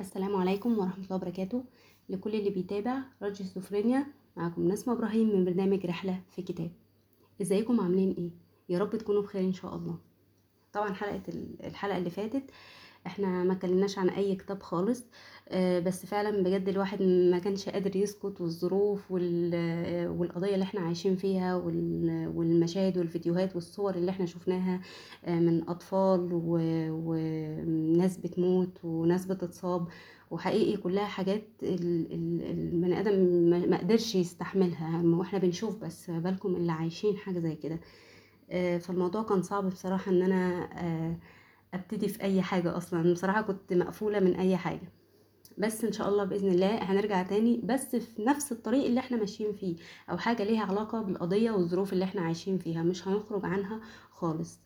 السلام عليكم ورحمة الله وبركاته. لكل اللي بيتابع راديو سوفرينيا معاكم نسمة إبراهيم من برنامج رحلة في كتاب. إزيكم؟ عاملين إيه؟ يا رب تكونوا بخير إن شاء الله. طبعا حلقة ال- الحلقة اللي فاتت إحنا ما عن أي كتاب خالص آه، بس فعلا بجد الواحد ما كانش قادر يسكت والظروف وال- والقضية اللي إحنا عايشين فيها وال- والمشاهد والفيديوهات والصور اللي إحنا شفناها آه، من أطفال وناس بتموت وناس بتتصاب وحقيقي كلها حاجات ال- ال- البني آدم ما ما قدرش يستحملها وإحنا بنشوف بس بالكم اللي عايشين حاجة زي كده. آه، فالموضوع كان صعب بصراحة إن أنا أبتدي في أي حاجة أصلا. بصراحة كنت مقفولة من أي حاجة. بس إن شاء الله بإذن الله هنرجع تاني بس في نفس الطريق اللي إحنا ماشيين فيه أو حاجة ليها علاقة بالقضية والظروف اللي إحنا عايشين فيها. مش هنخرج عنها خالص.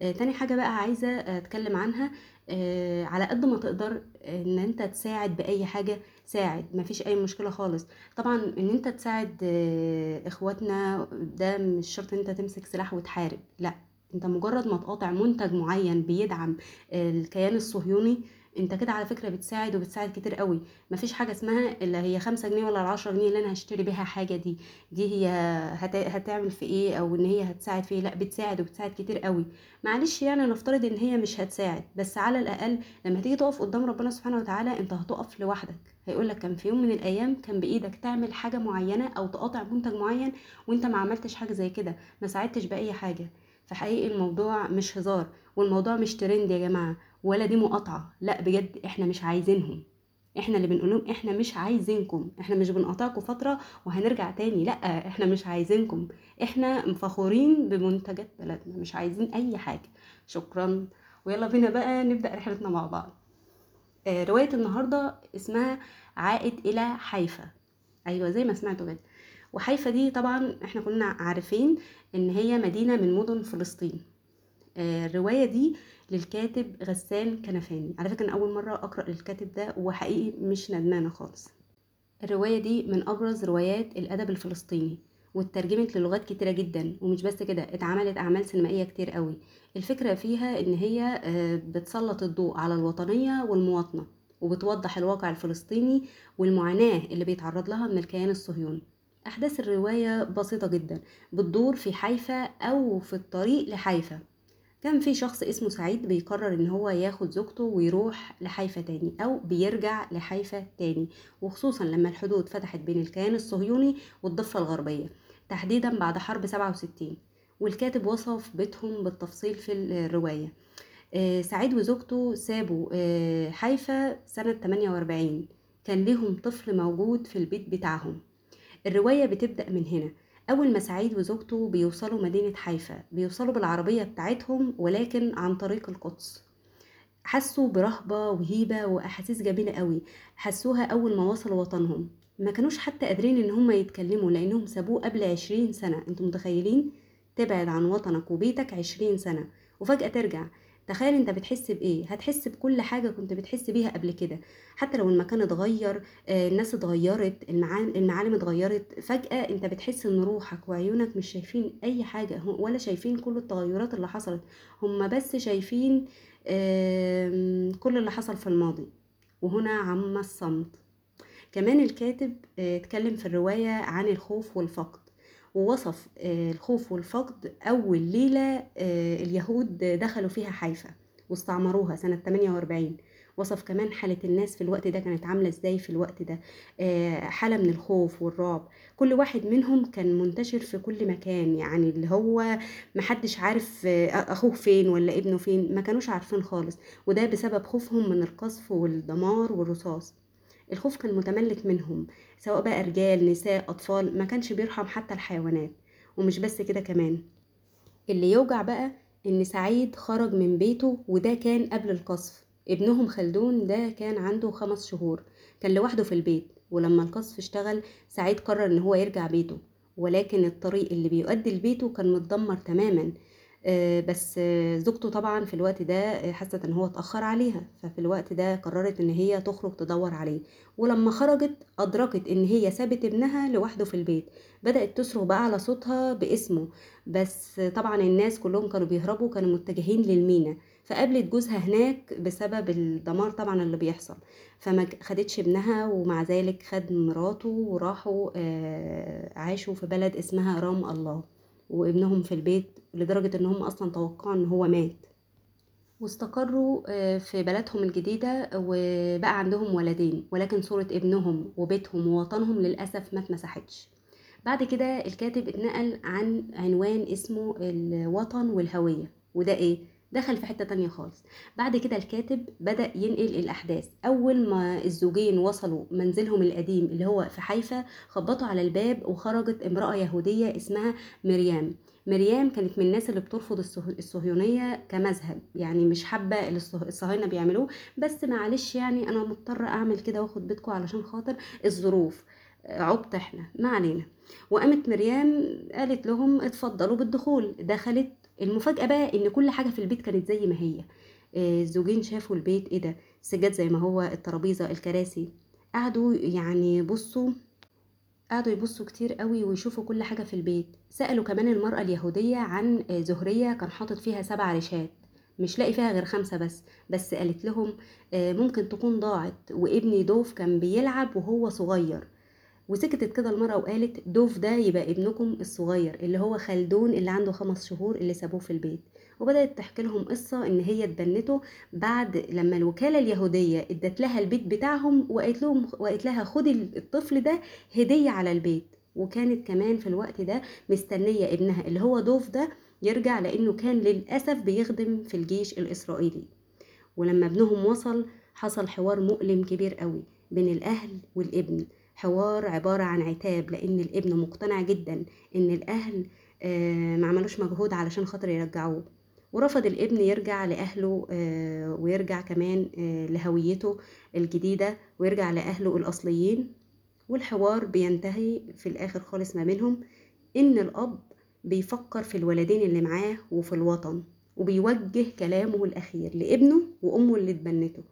آه، تاني حاجة بقى عايزة آه، أتكلم عنها آه، على قد ما تقدر إن أنت تساعد بأي حاجة ساعد. مفيش أي مشكلة خالص. طبعا إن أنت تساعد آه، إخواتنا ده مش شرط إن أنت تمسك سلاح وتحارب. لأ. انت مجرد ما تقاطع منتج معين بيدعم الكيان الصهيوني انت كده على فكرة بتساعد وبتساعد كتير قوي. مفيش حاجة اسمها اللي هي خمسة جنيه ولا العشرة جنيه اللي أنا هشتري بيها حاجة دي. دي هي هت... هتعمل في إيه أو ان هي هتساعد في إيه؟ لا بتساعد وبتساعد كتير قوي. معلش يعني نفترض ان هي مش هتساعد بس على الأقل لما تيجي تقف قدام ربنا سبحانه وتعالى انت هتقف لوحدك. هيقول لك كان في يوم من الأيام كان بإيدك تعمل حاجة معينة أو تقاطع منتج معين وانت ما عملتش حاجة زي كده ما ساعدتش بأي حاجة. فحقيقي الموضوع مش هزار والموضوع مش ترند يا جماعة ولا دي مقاطعة لا بجد إحنا مش عايزينهم. إحنا اللي بنقولهم إحنا مش عايزينكم إحنا مش بنقاطعكم فترة وهنرجع تاني لا إحنا مش عايزينكم. إحنا فخورين بمنتجات بلدنا مش عايزين أي حاجة. شكرا. ويلا بينا بقى نبدأ رحلتنا مع بعض. آه، رواية النهارده اسمها عائد إلى حيفا. أيوه زي ما سمعتوا كده. وحيفا دي طبعا إحنا كنا عارفين إن هي مدينة من مدن فلسطين. آه، الرواية دي للكاتب غسان كنفاني. على فكرة أنا أول مرة أقرأ الكاتب ده وحقيقي مش ندمانة خالص. الرواية دي من أبرز روايات الأدب الفلسطيني واترجمت للغات كتيرة جدا ومش بس كده اتعملت أعمال سينمائية كتير قوي. الفكرة فيها إن هي آه، بتسلط الضوء على الوطنية والمواطنة وبتوضح الواقع الفلسطيني والمعاناة اللي بيتعرض لها من الكيان الصهيوني. أحداث الرواية بسيطة جدا. بتدور في حيفا أو في الطريق لحيفا. كان في شخص اسمه سعيد بيقرر إن هو ياخد زوجته ويروح لحيفا تاني أو بيرجع لحيفا تاني. وخصوصا لما الحدود فتحت بين الكيان الصهيوني والضفة الغربية. تحديدا بعد حرب 67 والكاتب وصف بيتهم بالتفصيل في الرواية. آه، سعيد وزوجته سابوا آه، حيفا سنة 48 كان ليهم طفل موجود في البيت بتاعهم. الرواية بتبدأ من هنا. أول ما سعيد وزوجته بيوصلوا مدينة حيفا بيوصلوا بالعربية بتاعتهم ولكن عن طريق القدس. حسوا برهبة وهيبة وأحاسيس جميلة قوي. حسوها أول ما وصلوا وطنهم. ما كانوش حتى قادرين إن هم يتكلموا لأنهم سابوه قبل عشرين سنة. أنتوا متخيلين؟ تبعد عن وطنك وبيتك عشرين سنة. وفجأة ترجع. تخيل أنت بتحس بإيه؟ هتحس بكل حاجة كنت بتحس بيها قبل كده. حتى لو المكان اتغير آه، الناس اتغيرت المعالم, اتغيرت فجأة أنت بتحس إن روحك وعيونك مش شايفين أي حاجة هم- ولا شايفين كل التغيرات اللي حصلت. هم بس شايفين كل اللي حصل في الماضي. وهنا عم الصمت. كمان الكاتب آه، اتكلم في الرواية عن الخوف والفقد. ووصف آه، الخوف والفقد أول ليلة آه، اليهود دخلوا فيها حيفا واستعمروها سنة 48 وصف كمان حالة الناس في الوقت ده كانت عاملة إزاي في الوقت ده. آه، حالة من الخوف والرعب. كل واحد منهم كان منتشر في كل مكان يعني اللي هو محدش عارف أخوه فين ولا ابنه فين ما كانوش عارفين خالص. وده بسبب خوفهم من القذف والدمار والرصاص. الخوف كان متملك منهم سواء بقى رجال نساء أطفال ما كانش بيرحم حتى الحيوانات ومش بس كده كمان. اللي يوجع بقى إن سعيد خرج من بيته وده كان قبل القصف. ابنهم خلدون ده كان عنده خمس شهور كان لوحده في البيت ولما القصف اشتغل سعيد قرر إن هو يرجع بيته ولكن الطريق اللي بيؤدي لبيته كان متدمر تماما. بس آه، زوجته طبعا في الوقت ده آه، حست إن هو اتأخر عليها. ففي الوقت ده قررت إن هي تخرج تدور عليه. ولما خرجت أدركت إن هي سابت ابنها لوحده في البيت. بدأت تصرخ بقى على صوتها باسمه. بس طبعا الناس كلهم كانوا بيهربوا كانوا متجهين للمينا. فقابلت جوزها هناك بسبب الدمار طبعا اللي بيحصل. فما خدتش ابنها ومع ذلك خد مراته وراحوا آه، عاشوا في بلد اسمها رام الله. وابنهم في البيت لدرجة إن هم أصلا توقعوا إن هو مات. واستقروا آه، في بلدهم الجديدة وبقى عندهم ولدين ولكن صورة ابنهم وبيتهم ووطنهم للأسف ما اتمسحتش. بعد كده الكاتب اتنقل عن عنوان اسمه الوطن والهوية وده إيه؟ دخل في حتة تانية خالص. بعد كده الكاتب بدأ ينقل الأحداث. أول ما الزوجين وصلوا منزلهم القديم اللي هو في حيفا خبطوا على الباب وخرجت امرأة يهودية اسمها مريم مريم كانت من الناس اللي بترفض الصهيونية كمذهب. يعني مش حابة اللي الصهاينة بيعملوه. بس معلش يعني أنا مضطرة أعمل كده وأخد بيتكم علشان خاطر الظروف. عبط إحنا. ما علينا. وقامت مريم قالت لهم اتفضلوا بالدخول. دخلت المفاجأة بقى إن كل حاجة في البيت كانت زي ما هي. آه، الزوجين شافوا البيت إيه ده؟ السجاد زي ما هو الترابيزة الكراسي. قعدوا يعني بصوا قعدوا يبصوا كتير قوي ويشوفوا كل حاجة في البيت. سألوا كمان المرأة اليهودية عن آه، زهرية كان حاطط فيها سبع ريشات مش لاقي فيها غير خمسة بس. بس قالت لهم آه، ممكن تكون ضاعت وابني دوف كان بيلعب وهو صغير. وسكتت كده المرأة وقالت دوف ده يبقى ابنكم الصغير اللي هو خلدون اللي عنده خمس شهور اللي سابوه في البيت. وبدأت تحكي لهم قصة إن هي اتبنته بعد لما الوكالة اليهودية ادت لها البيت بتاعهم وقالت لهم وقالت لها خدي الطفل ده هدية على البيت. وكانت كمان في الوقت ده مستنية ابنها اللي هو دوف ده يرجع لأنه كان للأسف بيخدم في الجيش الإسرائيلي. ولما ابنهم وصل حصل حوار مؤلم كبير قوي بين الأهل والابن. حوار عبارة عن عتاب لأن الابن مقتنع جدا إن الأهل آه، ما عملوش مجهود علشان خاطر يرجعوه. ورفض الابن يرجع لأهله آه، ويرجع كمان آه، لهويته الجديدة ويرجع لأهله الأصليين. والحوار بينتهي في الآخر خالص ما بينهم إن الأب بيفكر في الولدين اللي معاه وفي الوطن وبيوجه كلامه الأخير لابنه وأمه اللي اتبنته.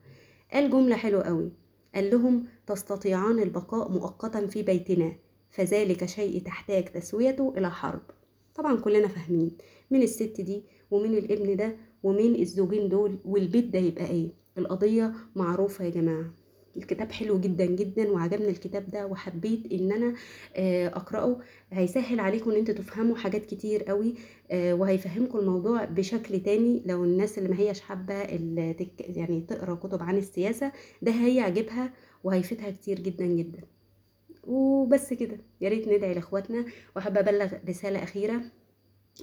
قال جملة حلوة قوي. قال لهم تستطيعان البقاء مؤقتا في بيتنا فذلك شيء تحتاج تسويته إلى حرب. طبعا كلنا فاهمين من الست دي ومن الابن ده ومن الزوجين دول والبيت ده يبقى إيه. القضية معروفة يا جماعة. الكتاب حلو جدا جدا وعجبني الكتاب ده وحبيت إن أنا آه، أقرأه. هيسهل عليكم إن أنتوا تفهموا حاجات كتير قوي آه، وهيفهمكم الموضوع بشكل تاني لو الناس اللي ما هيش حابة يعني تقرأ كتب عن السياسة ده هيعجبها وهيفيدها كتير جدا جدا. وبس كده يا ريت ندعي لإخواتنا. وحابه أبلغ رسالة أخيرة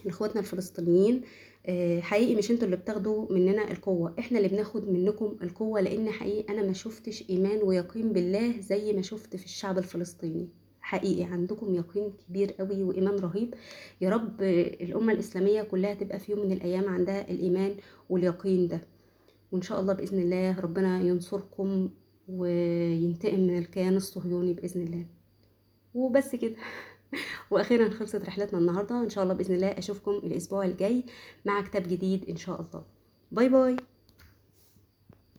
لإخواتنا الفلسطينيين. حقيقي مش أنتوا اللي بتاخدوا مننا القوة إحنا اللي بناخد منكم القوة لأن حقيقي أنا ما شفتش إيمان ويقين بالله زي ما شفت في الشعب الفلسطيني. حقيقي عندكم يقين كبير قوي وإيمان رهيب. يا رب الأمة الإسلامية كلها تبقى في يوم من الأيام عندها الإيمان واليقين ده. وإن شاء الله بإذن الله ربنا ينصركم وينتقم من الكيان الصهيوني بإذن الله. وبس كده. وأخيرا خلصت رحلتنا النهارده. إن شاء الله بإذن الله أشوفكم الأسبوع الجاي مع كتاب جديد إن شاء الله. باي باي.